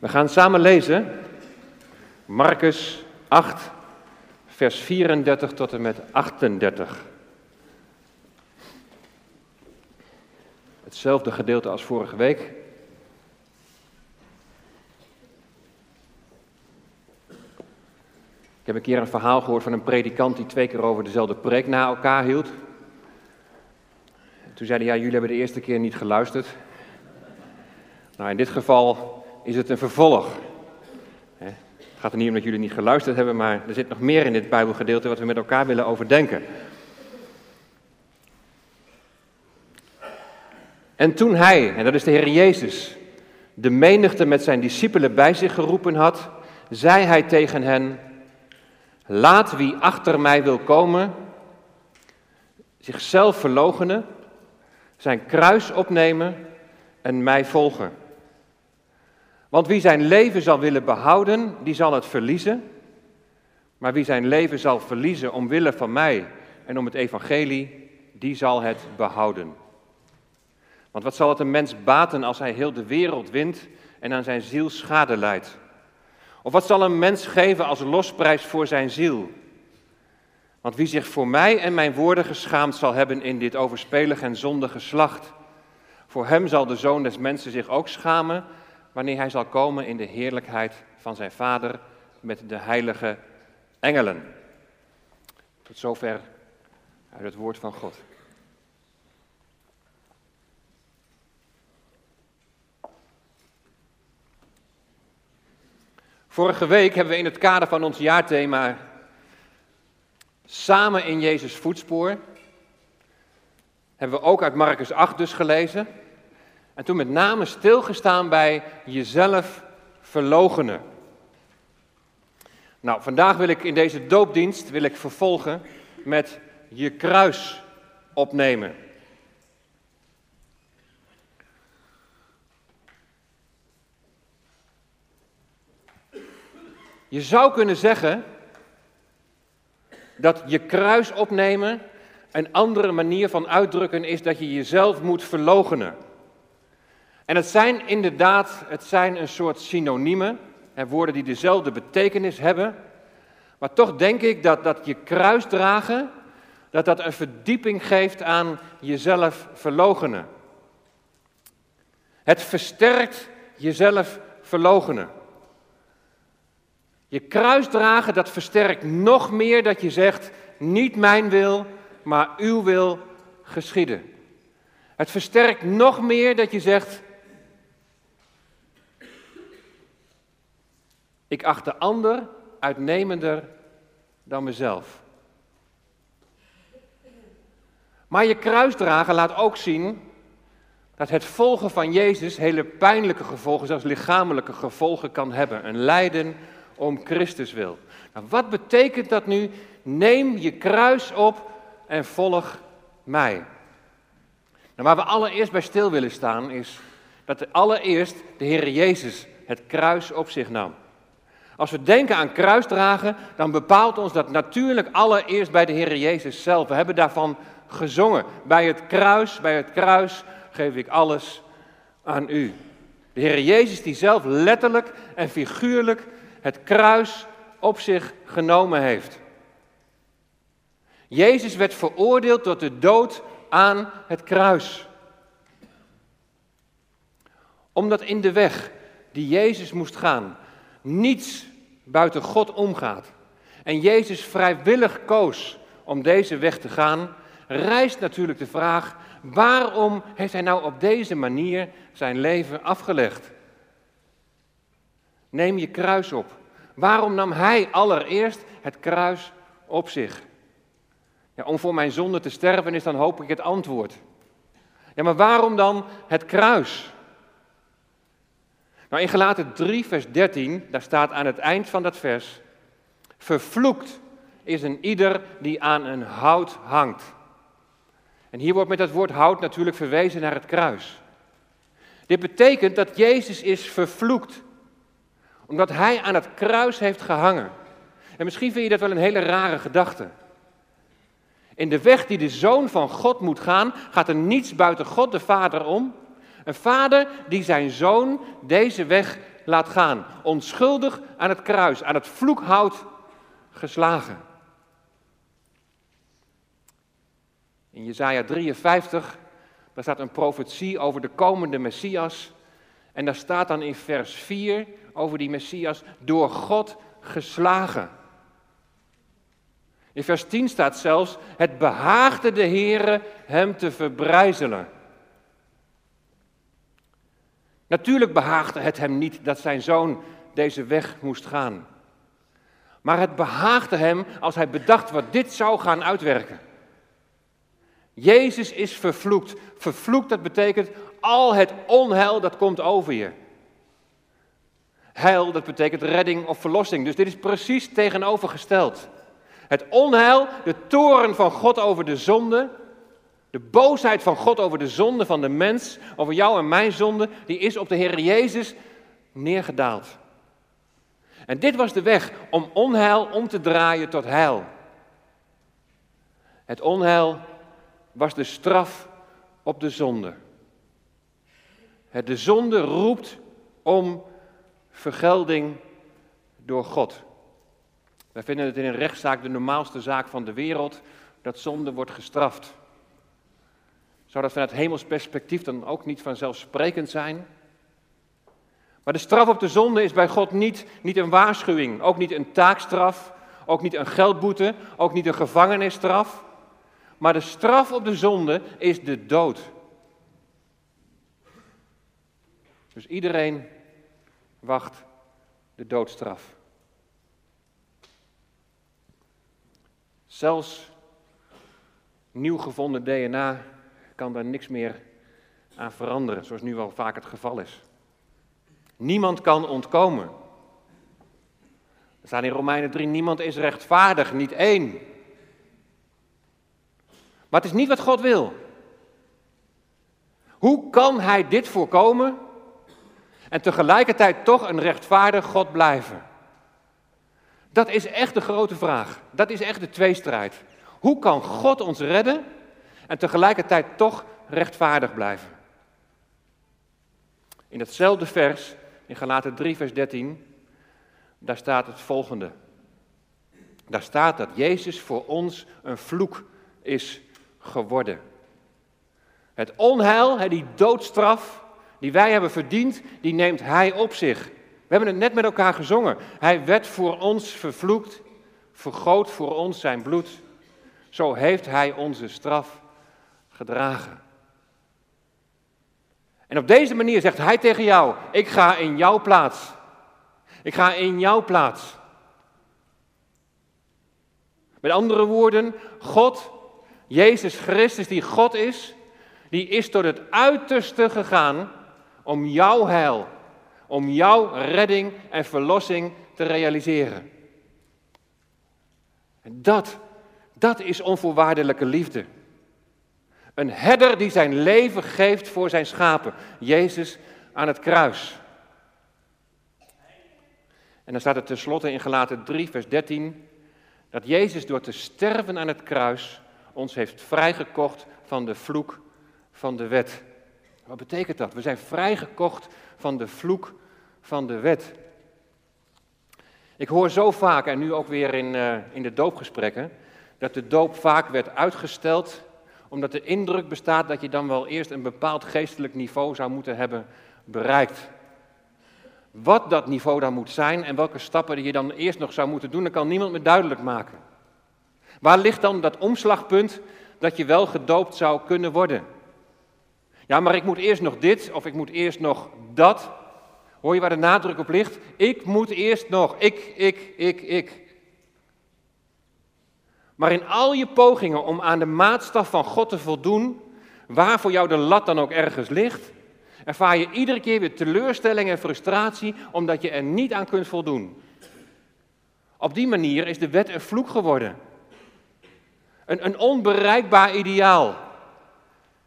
We gaan samen lezen Marcus 8, vers 34 tot en met 38. Hetzelfde gedeelte als vorige week. Ik heb een keer een verhaal gehoord van een predikant die twee keer over dezelfde preek na elkaar hield. Toen zeiden ja, jullie hebben de eerste keer niet geluisterd. Nou, in dit geval is het een vervolg. Het gaat er niet om dat jullie niet geluisterd hebben, maar er zit nog meer in dit Bijbelgedeelte wat we met elkaar willen overdenken. En toen hij, en dat is de Heer Jezus, de menigte met zijn discipelen bij zich geroepen had, zei hij tegen hen: Laat wie achter mij wil komen, zichzelf verloochenen, zijn kruis opnemen en mij volgen. Want wie zijn leven zal willen behouden, die zal het verliezen. Maar wie zijn leven zal verliezen omwille van mij en om het evangelie, die zal het behouden. Want wat zal het een mens baten als hij heel de wereld wint en aan zijn ziel schade leidt? Of wat zal een mens geven als losprijs voor zijn ziel? Want wie zich voor mij en mijn woorden geschaamd zal hebben in dit overspelig en zondige geslacht, voor hem zal de zoon des mensen zich ook schamen wanneer hij zal komen in de heerlijkheid van zijn Vader met de heilige engelen. Tot zover uit het woord van God. Vorige week hebben we in het kader van ons jaarthema Samen in Jezus voetspoor, hebben we ook uit Marcus 8 dus gelezen. En toen met name stilgestaan bij jezelf verlogenen. Nou, vandaag wil ik in deze doopdienst wil ik vervolgen met je kruis opnemen. Je zou kunnen zeggen dat je kruis opnemen een andere manier van uitdrukken is dat je jezelf moet verlogenen. En het zijn inderdaad, het zijn een soort synoniemen, hè, woorden die dezelfde betekenis hebben. Maar toch denk ik dat, dat je kruis dragen, dat dat een verdieping geeft aan jezelf verlogenen. Het versterkt jezelf verlogenen. Je kruis dragen, dat versterkt nog meer dat je zegt, niet mijn wil, maar uw wil geschieden. Het versterkt nog meer dat je zegt, Ik acht de ander uitnemender dan mezelf. Maar je kruisdragen laat ook zien dat het volgen van Jezus hele pijnlijke gevolgen, zelfs lichamelijke gevolgen kan hebben. Een lijden om Christus wil. Nou, wat betekent dat nu? Neem je kruis op en volg mij. Nou, waar we allereerst bij stil willen staan is dat allereerst de Heer Jezus het kruis op zich nam. Als we denken aan kruisdragen, dan bepaalt ons dat natuurlijk allereerst bij de Heer Jezus zelf. We hebben daarvan gezongen. Bij het kruis, bij het kruis geef ik alles aan u. De Heer Jezus die zelf letterlijk en figuurlijk het kruis op zich genomen heeft. Jezus werd veroordeeld tot de dood aan het kruis. Omdat in de weg die Jezus moest gaan niets buiten God omgaat en Jezus vrijwillig koos om deze weg te gaan, rijst natuurlijk de vraag: waarom heeft hij nou op deze manier zijn leven afgelegd? Neem je kruis op. Waarom nam hij allereerst het kruis op zich? Ja, om voor mijn zonde te sterven is dan hoop ik het antwoord. Ja, maar waarom dan het kruis? Nou, in Gelaten 3, vers 13, daar staat aan het eind van dat vers: Vervloekt is een ieder die aan een hout hangt. En hier wordt met dat woord hout natuurlijk verwezen naar het kruis. Dit betekent dat Jezus is vervloekt, omdat hij aan het kruis heeft gehangen. En misschien vind je dat wel een hele rare gedachte. In de weg die de zoon van God moet gaan, gaat er niets buiten God de Vader om. Een vader die zijn zoon deze weg laat gaan. Onschuldig aan het kruis, aan het vloekhout geslagen. In Jesaja 53, daar staat een profetie over de komende Messias. En daar staat dan in vers 4 over die Messias, door God geslagen. In vers 10 staat zelfs, het behaagde de Heere hem te verbrijzelen. Natuurlijk behaagde het hem niet dat zijn zoon deze weg moest gaan. Maar het behaagde hem als hij bedacht wat dit zou gaan uitwerken. Jezus is vervloekt. Vervloekt, dat betekent al het onheil dat komt over je. Heil, dat betekent redding of verlossing. Dus dit is precies tegenovergesteld. Het onheil, de toren van God over de zonde, de boosheid van God over de zonde van de mens, over jou en mijn zonde, die is op de Heer Jezus neergedaald. En dit was de weg om onheil om te draaien tot heil. Het onheil was de straf op de zonde. De zonde roept om vergelding door God. Wij vinden het in een rechtszaak de normaalste zaak van de wereld dat zonde wordt gestraft. Zou dat vanuit hemels perspectief dan ook niet vanzelfsprekend zijn? Maar de straf op de zonde is bij God niet, niet een waarschuwing, ook niet een taakstraf, ook niet een geldboete, ook niet een gevangenisstraf. Maar de straf op de zonde is de dood. Dus iedereen wacht de doodstraf. Zelfs nieuw gevonden DNA kan daar niks meer aan veranderen, zoals nu wel vaak het geval is. Niemand kan ontkomen. Er staat in Romeinen 3, niemand is rechtvaardig, niet één. Maar het is niet wat God wil. Hoe kan Hij dit voorkomen en tegelijkertijd toch een rechtvaardig God blijven? Dat is echt de grote vraag. Dat is echt de tweestrijd. Hoe kan God ons redden en tegelijkertijd toch rechtvaardig blijven? In hetzelfde vers, in Galaten 3, vers 13, daar staat het volgende. Daar staat dat Jezus voor ons een vloek is geworden. Het onheil, die doodstraf die wij hebben verdiend, die neemt Hij op zich. We hebben het net met elkaar gezongen. Hij werd voor ons vervloekt, vergoot voor ons zijn bloed. Zo heeft Hij onze straf gedragen. En op deze manier zegt Hij tegen jou, ik ga in jouw plaats. Ik ga in jouw plaats. Met andere woorden, God Jezus Christus, die God is, die is tot het uiterste gegaan om jouw heil, om jouw redding en verlossing te realiseren. En dat, dat is onvoorwaardelijke liefde. Een herder die zijn leven geeft voor zijn schapen. Jezus aan het kruis. En dan staat er tenslotte in Gelaten 3, vers 13, dat Jezus door te sterven aan het kruis ons heeft vrijgekocht van de vloek van de wet. Wat betekent dat? We zijn vrijgekocht van de vloek van de wet. Ik hoor zo vaak, en nu ook weer in, uh, in de doopgesprekken, dat de doop vaak werd uitgesteld, omdat de indruk bestaat dat je dan wel eerst een bepaald geestelijk niveau zou moeten hebben bereikt. Wat dat niveau dan moet zijn en welke stappen je dan eerst nog zou moeten doen, dat kan niemand me duidelijk maken. Waar ligt dan dat omslagpunt dat je wel gedoopt zou kunnen worden? Ja, maar ik moet eerst nog dit of ik moet eerst nog dat. Hoor je waar de nadruk op ligt? Ik moet eerst nog. Ik, ik, ik, ik. Maar in al je pogingen om aan de maatstaf van God te voldoen, waar voor jou de lat dan ook ergens ligt, ervaar je iedere keer weer teleurstelling en frustratie omdat je er niet aan kunt voldoen. Op die manier is de wet een vloek geworden. Een, een onbereikbaar ideaal.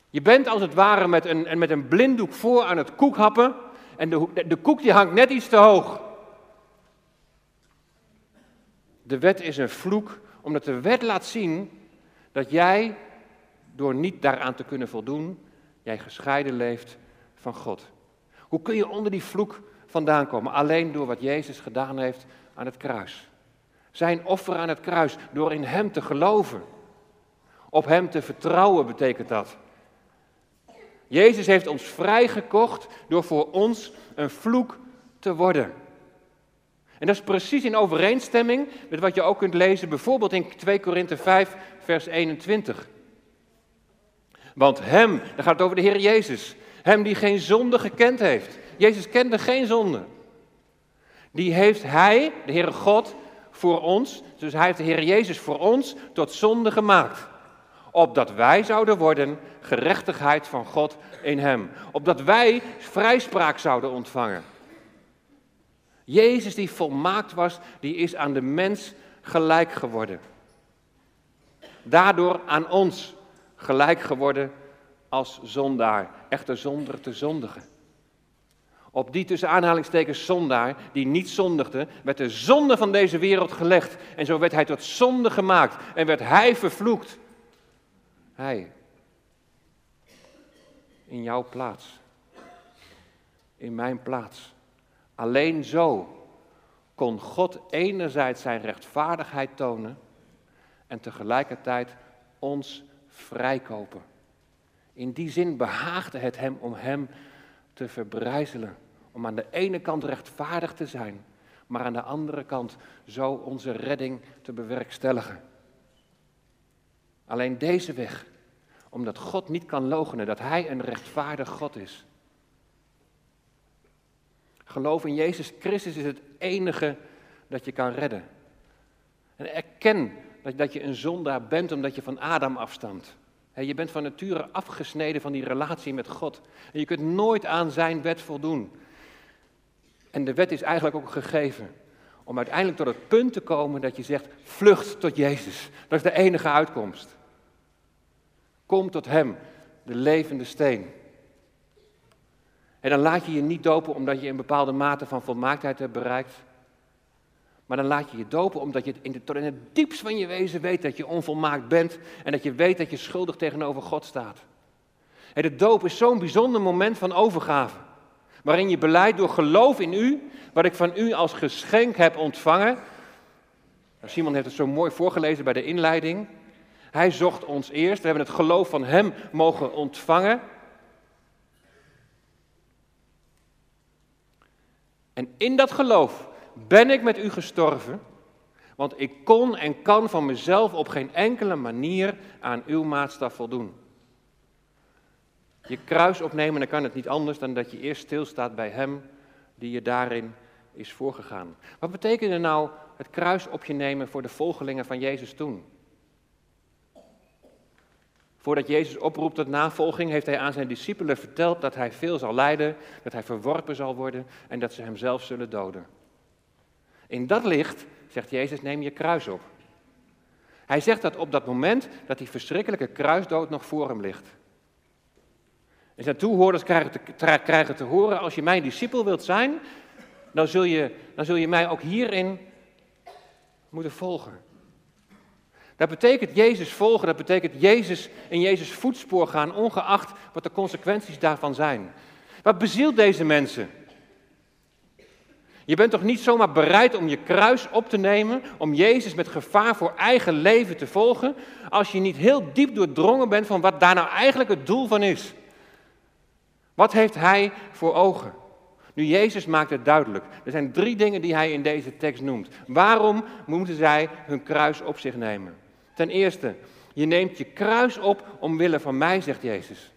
Je bent als het ware met een, met een blinddoek voor aan het koekhappen en de, de, de koek die hangt net iets te hoog. De wet is een vloek omdat de wet laat zien dat jij, door niet daaraan te kunnen voldoen, jij gescheiden leeft van God. Hoe kun je onder die vloek vandaan komen. Alleen door wat Jezus gedaan heeft aan het kruis. Zijn offer aan het kruis, door in Hem te geloven. Op Hem te vertrouwen betekent dat. Jezus heeft ons vrijgekocht door voor ons een vloek te worden. En dat is precies in overeenstemming met wat je ook kunt lezen, bijvoorbeeld in 2 Korinthe 5, vers 21. Want Hem, dan gaat het over de Heer Jezus, Hem die geen zonde gekend heeft. Jezus kende geen zonde. Die heeft Hij, de Heere God, voor ons, dus Hij heeft de Heer Jezus voor ons tot zonde gemaakt. Opdat wij zouden worden gerechtigheid van God in Hem. Opdat wij vrijspraak zouden ontvangen. Jezus die volmaakt was, die is aan de mens gelijk geworden. Daardoor aan ons gelijk geworden als zondaar, echter zonder te zondigen. Op die tussen aanhalingstekens zondaar, die niet zondigde, werd de zonde van deze wereld gelegd. En zo werd hij tot zonde gemaakt en werd hij vervloekt. Hij. In jouw plaats. In mijn plaats. Alleen zo kon God enerzijds zijn rechtvaardigheid tonen en tegelijkertijd ons vrijkopen. In die zin behaagde het hem om hem te verbrijzelen. Om aan de ene kant rechtvaardig te zijn, maar aan de andere kant zo onze redding te bewerkstelligen. Alleen deze weg, omdat God niet kan logenen dat Hij een rechtvaardig God is. Geloof in Jezus Christus is het enige dat je kan redden. En erken dat, je een zondaar bent omdat je van Adam afstamt. Je bent van nature afgesneden van die relatie met God. En je kunt nooit aan zijn wet voldoen. En de wet is eigenlijk ook gegeven om uiteindelijk tot het punt te komen dat je zegt, vlucht tot Jezus. Dat is de enige uitkomst. Kom tot Hem, de levende steen. En dan laat je je niet dopen omdat je een bepaalde mate van volmaaktheid hebt bereikt. Maar dan laat je je dopen omdat je in, de, het diepst van je wezen weet dat je onvolmaakt bent en dat je weet dat je schuldig tegenover God staat. En de doop is zo'n bijzonder moment van overgave. Waarin je beleidt door geloof in u, wat ik van u als geschenk heb ontvangen. Nou, Simon heeft het zo mooi voorgelezen bij de inleiding. Hij zocht ons eerst, we hebben het geloof van hem mogen ontvangen. En in dat geloof ben ik met u gestorven, want ik kon en kan van mezelf op geen enkele manier aan uw maatstaf voldoen. Je kruis opnemen, dan kan het niet anders dan dat je eerst stilstaat bij Hem die je daarin is voorgegaan. Wat betekende nou het kruis op je nemen voor de volgelingen van Jezus toen? Voordat Jezus oproept tot navolging, heeft hij aan zijn discipelen verteld dat hij veel zal lijden, dat hij verworpen zal worden en dat ze hem zelf zullen doden. In dat licht, zegt Jezus, neem je kruis op. Hij zegt dat op dat moment dat die verschrikkelijke kruisdood nog voor hem ligt. En zijn toehoorders krijgen te, krijgen te horen, als je mijn discipel wilt zijn, dan zul, je, dan zul je mij ook hierin moeten volgen. Dat betekent Jezus volgen, dat betekent Jezus in Jezus voetspoor gaan, ongeacht wat de consequenties daarvan zijn. Wat bezielt deze mensen? Je bent toch niet zomaar bereid om je kruis op te nemen, om Jezus met gevaar voor eigen leven te volgen, als je niet heel diep doordrongen bent van wat daar nou eigenlijk het doel van is. Wat heeft hij voor ogen? Nu, Jezus maakt het duidelijk. Er zijn drie dingen die hij in deze tekst noemt. Waarom moeten zij hun kruis op zich nemen? Ten eerste, je neemt je kruis op omwille van mij, zegt Jezus.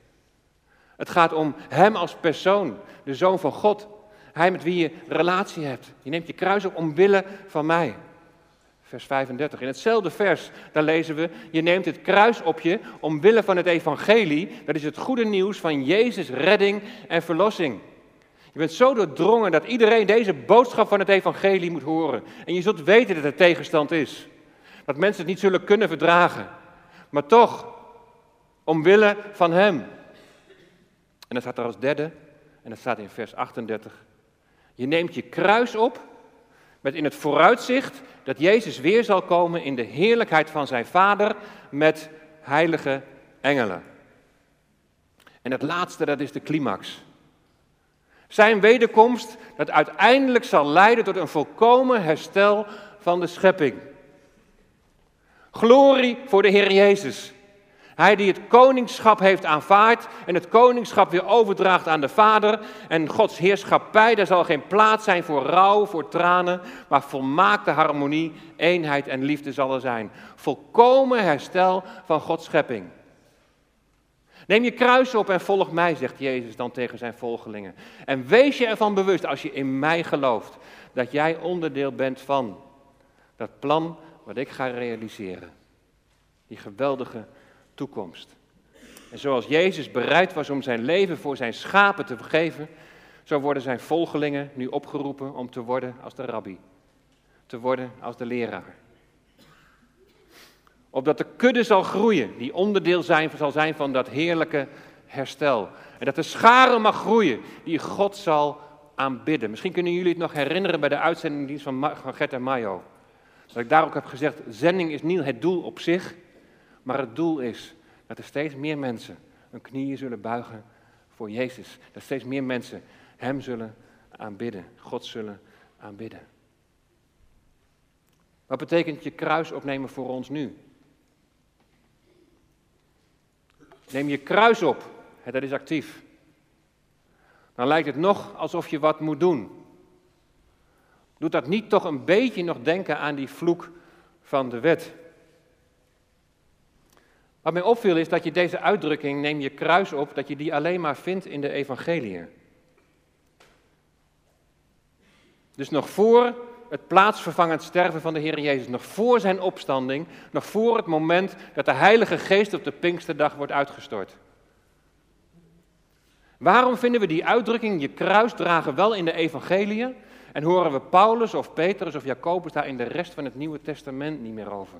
Het gaat om Hem als persoon, de Zoon van God. Hij met wie je relatie hebt. Je neemt je kruis op omwille van mij. Vers 35. In hetzelfde vers, daar lezen we, je neemt het kruis op je omwille van het evangelie. Dat is het goede nieuws van Jezus' redding en verlossing. Je bent zo doordrongen dat iedereen deze boodschap van het evangelie moet horen. En je zult weten dat er tegenstand is. Dat mensen het niet zullen kunnen verdragen. Maar toch, omwille van Hem. En dat staat er als derde, en dat staat in vers 38. Je neemt je kruis op met in het vooruitzicht dat Jezus weer zal komen in de heerlijkheid van zijn Vader met heilige engelen. En het laatste, dat is de climax. Zijn wederkomst dat uiteindelijk zal leiden tot een volkomen herstel van de schepping. Glorie voor de Heer Jezus. Hij die het koningschap heeft aanvaard en het koningschap weer overdraagt aan de Vader. En Gods heerschappij, daar zal geen plaats zijn voor rouw, voor tranen, maar volmaakte harmonie, eenheid en liefde zal er zijn. Volkomen herstel van Gods schepping. Neem je kruis op en volg mij, zegt Jezus dan tegen zijn volgelingen. En wees je ervan bewust, als je in mij gelooft, dat jij onderdeel bent van dat plan wat ik ga realiseren. Die geweldige toekomst. En zoals Jezus bereid was om zijn leven voor zijn schapen te vergeven, zo worden zijn volgelingen nu opgeroepen om te worden als de rabbi, te worden als de leraar. Opdat de kudde zal groeien, die onderdeel zijn, zal zijn van dat heerlijke herstel. En dat de schare mag groeien, die God zal aanbidden. Misschien kunnen jullie het nog herinneren bij de uitzendingdienst van, van Gert en Mayo. Dat ik daar ook heb gezegd, zending is niet het doel op zich, maar het doel is dat er steeds meer mensen hun knieën zullen buigen voor Jezus. Dat steeds meer mensen Hem zullen aanbidden, God zullen aanbidden. Wat betekent je kruis opnemen voor ons nu? Neem je kruis op, dat is actief. Dan lijkt het nog alsof je wat moet doen. Doet dat niet toch een beetje nog denken aan die vloek van de wet? Wat mij opviel is dat je deze uitdrukking, neem je kruis op, dat je die alleen maar vindt in de evangelie. Dus nog voor het plaatsvervangend sterven van de Heer Jezus, nog voor zijn opstanding, nog voor het moment dat de Heilige Geest op de Pinksterdag wordt uitgestort. Waarom vinden we die uitdrukking, je kruis dragen, wel in de evangelie en horen we Paulus of Petrus of Jacobus daar in de rest van het Nieuwe Testament niet meer over?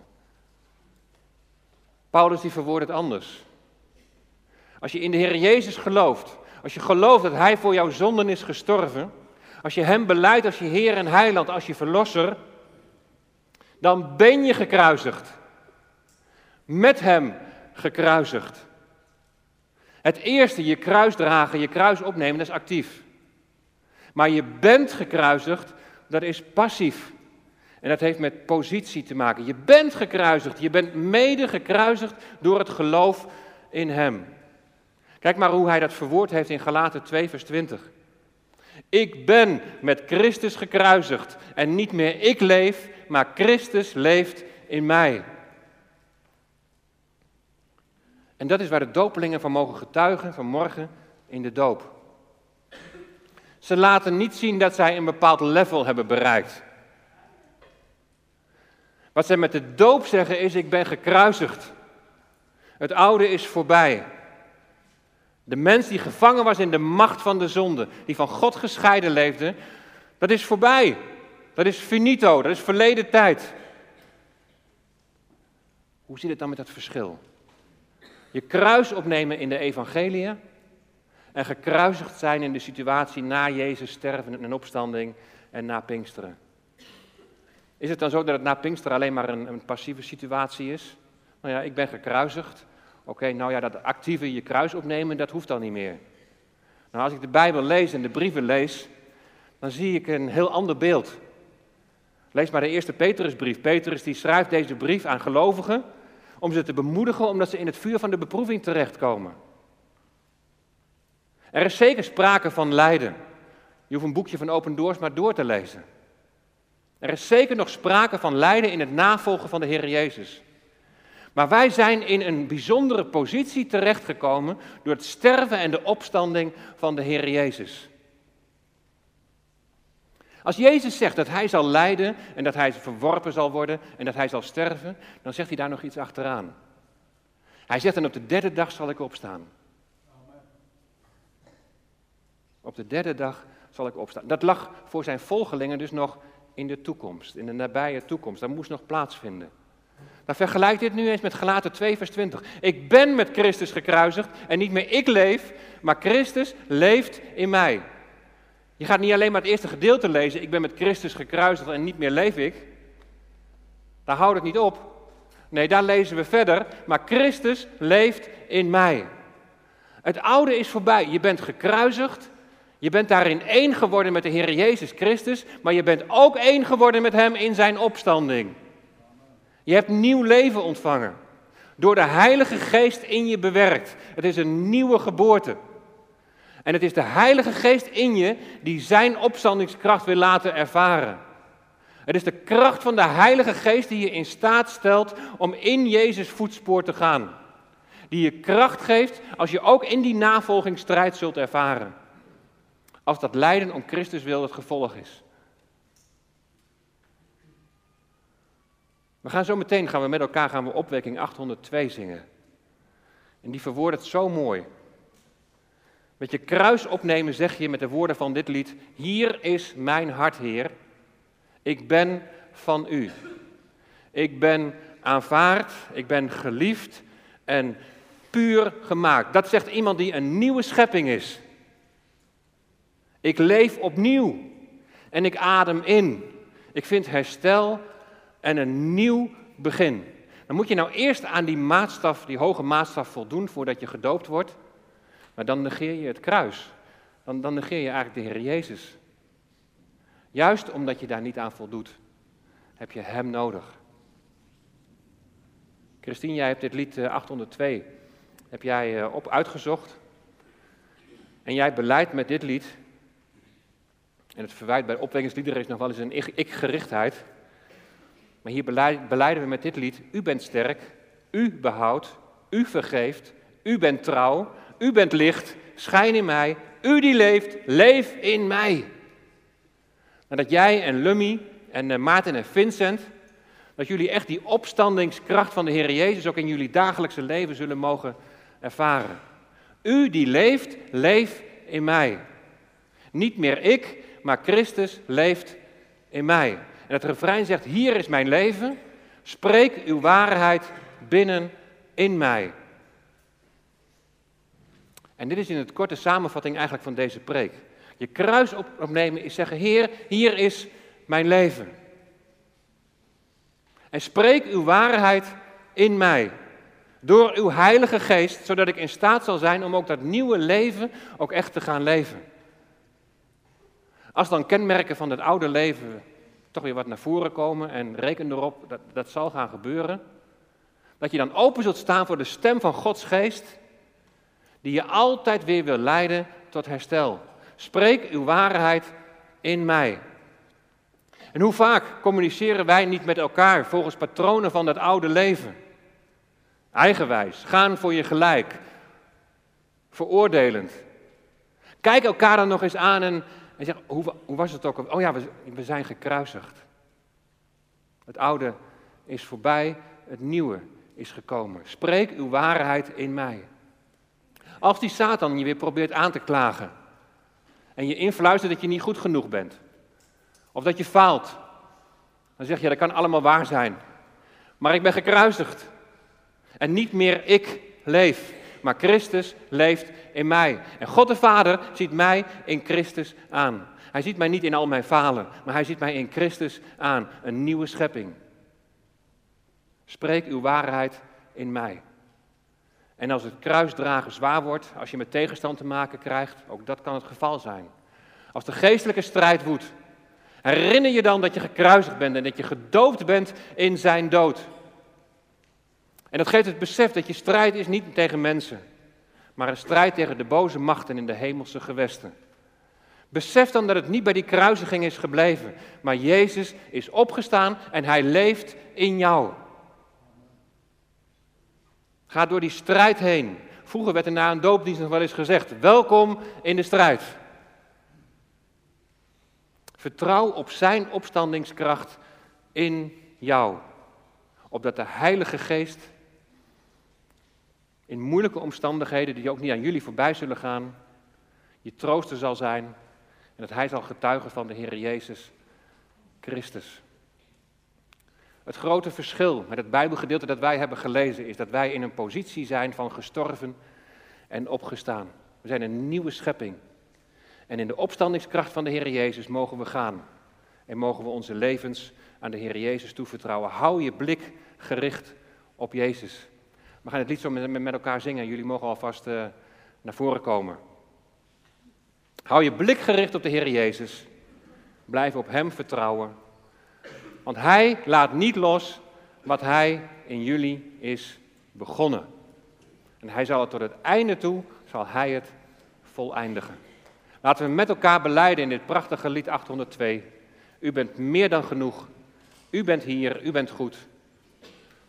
Paulus die verwoordt het anders. Als je in de Heer Jezus gelooft, als je gelooft dat Hij voor jouw zonden is gestorven, als je Hem beleidt als je Heer en Heiland, als je Verlosser, dan ben je gekruisigd. Met Hem gekruisigd. Het eerste, je kruis dragen, je kruis opnemen, dat is actief. Maar je bent gekruisigd, dat is passief. En dat heeft met positie te maken. Je bent gekruisigd, je bent mede gekruisigd door het geloof in Hem. Kijk maar hoe hij dat verwoord heeft in Galaten 2, vers 20. Ik ben met Christus gekruisigd en niet meer ik leef, maar Christus leeft in mij. En dat is waar de dopelingen van mogen getuigen vanmorgen in de doop. Ze laten niet zien dat zij een bepaald level hebben bereikt. Wat zij met de doop zeggen is: Ik ben gekruisigd. Het oude is voorbij. De mens die gevangen was in de macht van de zonde, die van God gescheiden leefde, dat is voorbij. Dat is finito, dat is verleden tijd. Hoe zit het dan met dat verschil? Je kruis opnemen in de evangelie en gekruisigd zijn in de situatie na Jezus sterven en opstanding en na Pinksteren. Is het dan zo dat het na Pinkster alleen maar een, een passieve situatie is? Nou ja, ik ben gekruisigd. Oké, nou ja, dat actieve je kruis opnemen, dat hoeft dan niet meer. Nou, als ik de Bijbel lees en de brieven lees, dan zie ik een heel ander beeld. Lees maar de eerste Petrusbrief. Petrus die schrijft deze brief aan gelovigen om ze te bemoedigen omdat ze in het vuur van de beproeving terechtkomen. Er is zeker sprake van lijden. Je hoeft een boekje van Open Doors maar door te lezen. Er is zeker nog sprake van lijden in het navolgen van de Heer Jezus. Maar wij zijn in een bijzondere positie terechtgekomen door het sterven en de opstanding van de Heer Jezus. Als Jezus zegt dat hij zal lijden en dat hij verworpen zal worden en dat hij zal sterven, dan zegt hij daar nog iets achteraan. Hij zegt dan op de derde dag zal ik opstaan. Op de derde dag zal ik opstaan. Dat lag voor zijn volgelingen dus nog in de toekomst, in de nabije toekomst. Dat moest nog plaatsvinden. Dan vergelijk dit nu eens met Galaten 2, vers 20. Ik ben met Christus gekruisigd en niet meer ik leef, maar Christus leeft in mij. Je gaat niet alleen maar het eerste gedeelte lezen, ik ben met Christus gekruisigd en niet meer leef ik. Daar houdt het niet op. Nee, daar lezen we verder, maar Christus leeft in mij. Het oude is voorbij, je bent gekruisigd, Je bent daarin één geworden met de Heer Jezus Christus, maar je bent ook één geworden met Hem in Zijn opstanding. Je hebt nieuw leven ontvangen. Door de Heilige Geest in je bewerkt. Het is een nieuwe geboorte. En het is de Heilige Geest in je die Zijn opstandingskracht wil laten ervaren. Het is de kracht van de Heilige Geest die je in staat stelt om in Jezus voetspoor te gaan. Die je kracht geeft als je ook in die navolgingsstrijd zult ervaren. Als dat lijden om Christus wil het gevolg is. We gaan zo meteen gaan we met elkaar gaan we opwekking 802 zingen. En die verwoordt het zo mooi. Met je kruis opnemen zeg je met de woorden van dit lied: Hier is mijn hart, Heer. Ik ben van u. Ik ben aanvaard, ik ben geliefd en puur gemaakt. Dat zegt iemand die een nieuwe schepping is. Ik leef opnieuw en ik adem in. Ik vind herstel en een nieuw begin. Dan moet je nou eerst aan die maatstaf, die hoge maatstaf voldoen voordat je gedoopt wordt. Maar dan negeer je het kruis. Dan, dan negeer je eigenlijk de Heer Jezus. Juist omdat je daar niet aan voldoet, heb je Hem nodig. Christine, jij hebt dit lied 802 eh, heb jij eh, op uitgezocht. En jij beleidt met dit lied, en het verwijt bij opwekkingsliederen is nog wel eens een ik-gerichtheid. Maar hier beleiden we met dit lied, u bent sterk, u behoudt, u vergeeft, u bent trouw, u bent licht, schijn in mij, u die leeft, leef in mij. Nadat jij en Lummy en uh, Maarten en Vincent, dat jullie echt die opstandingskracht van de Heer Jezus ook in jullie dagelijkse leven zullen mogen ervaren. U die leeft, leef in mij. Niet meer ik, maar Christus leeft in mij. En het refrein zegt, hier is mijn leven, spreek uw waarheid binnen in mij. En dit is in het korte samenvatting eigenlijk van deze preek. Je kruis opnemen is zeggen, Heer, hier is mijn leven. En spreek uw waarheid in mij. Door uw Heilige Geest, zodat ik in staat zal zijn om ook dat nieuwe leven ook echt te gaan leven. Als dan kenmerken van het oude leven toch weer wat naar voren komen en reken erop dat dat zal gaan gebeuren, dat je dan open zult staan voor de stem van Gods Geest, die je altijd weer wil leiden tot herstel. Spreek uw waarheid in mij. En hoe vaak communiceren wij niet met elkaar volgens patronen van dat oude leven? Eigenwijs, gaan voor je gelijk, veroordelend. Kijk elkaar dan nog eens aan en, en zeg, hoe, hoe was het ook? Oh ja, we, we zijn gekruisigd. Het oude is voorbij, het nieuwe is gekomen. Spreek uw waarheid in mij. Als die Satan je weer probeert aan te klagen en je influistert dat je niet goed genoeg bent, of dat je faalt, dan zeg je, dat kan allemaal waar zijn. Maar ik ben gekruisigd. En niet meer ik leef, maar Christus leeft in mij. En God de Vader ziet mij in Christus aan. Hij ziet mij niet in al mijn falen, maar hij ziet mij in Christus aan. Een nieuwe schepping. Spreek uw waarheid in mij. En als het kruisdragen zwaar wordt, als je met tegenstand te maken krijgt, ook dat kan het geval zijn. Als de geestelijke strijd woedt, herinner je dan dat je gekruisigd bent en dat je gedoofd bent in zijn dood. En dat geeft het besef dat je strijd is niet tegen mensen, maar een strijd tegen de boze machten in de hemelse gewesten. Besef dan dat het niet bij die kruisiging is gebleven, maar Jezus is opgestaan en hij leeft in jou. Ga door die strijd heen. Vroeger werd er na een doopdienst nog wel eens gezegd: welkom in de strijd. Vertrouw op zijn opstandingskracht in jou. Opdat de Heilige Geest in moeilijke omstandigheden, die ook niet aan jullie voorbij zullen gaan, je trooster zal zijn en dat Hij zal getuigen van de Heer Jezus Christus. Het grote verschil met het Bijbelgedeelte dat wij hebben gelezen is dat wij in een positie zijn van gestorven en opgestaan. We zijn een nieuwe schepping. En in de opstandingskracht van de Heer Jezus mogen we gaan. En mogen we onze levens aan de Heer Jezus toevertrouwen. Hou je blik gericht op Jezus. We gaan het lied zo met, met elkaar zingen. Jullie mogen alvast uh, naar voren komen. Hou je blik gericht op de Heer Jezus. Blijf op Hem vertrouwen. Want Hij laat niet los wat Hij in jullie is begonnen. En Hij zal het tot het einde toe, zal Hij het voleindigen. Laten we met elkaar beleiden in dit prachtige lied 802. U bent meer dan genoeg. U bent hier, u bent goed.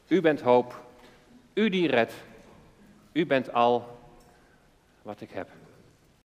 U bent hoop. U die redt. U bent al wat ik heb.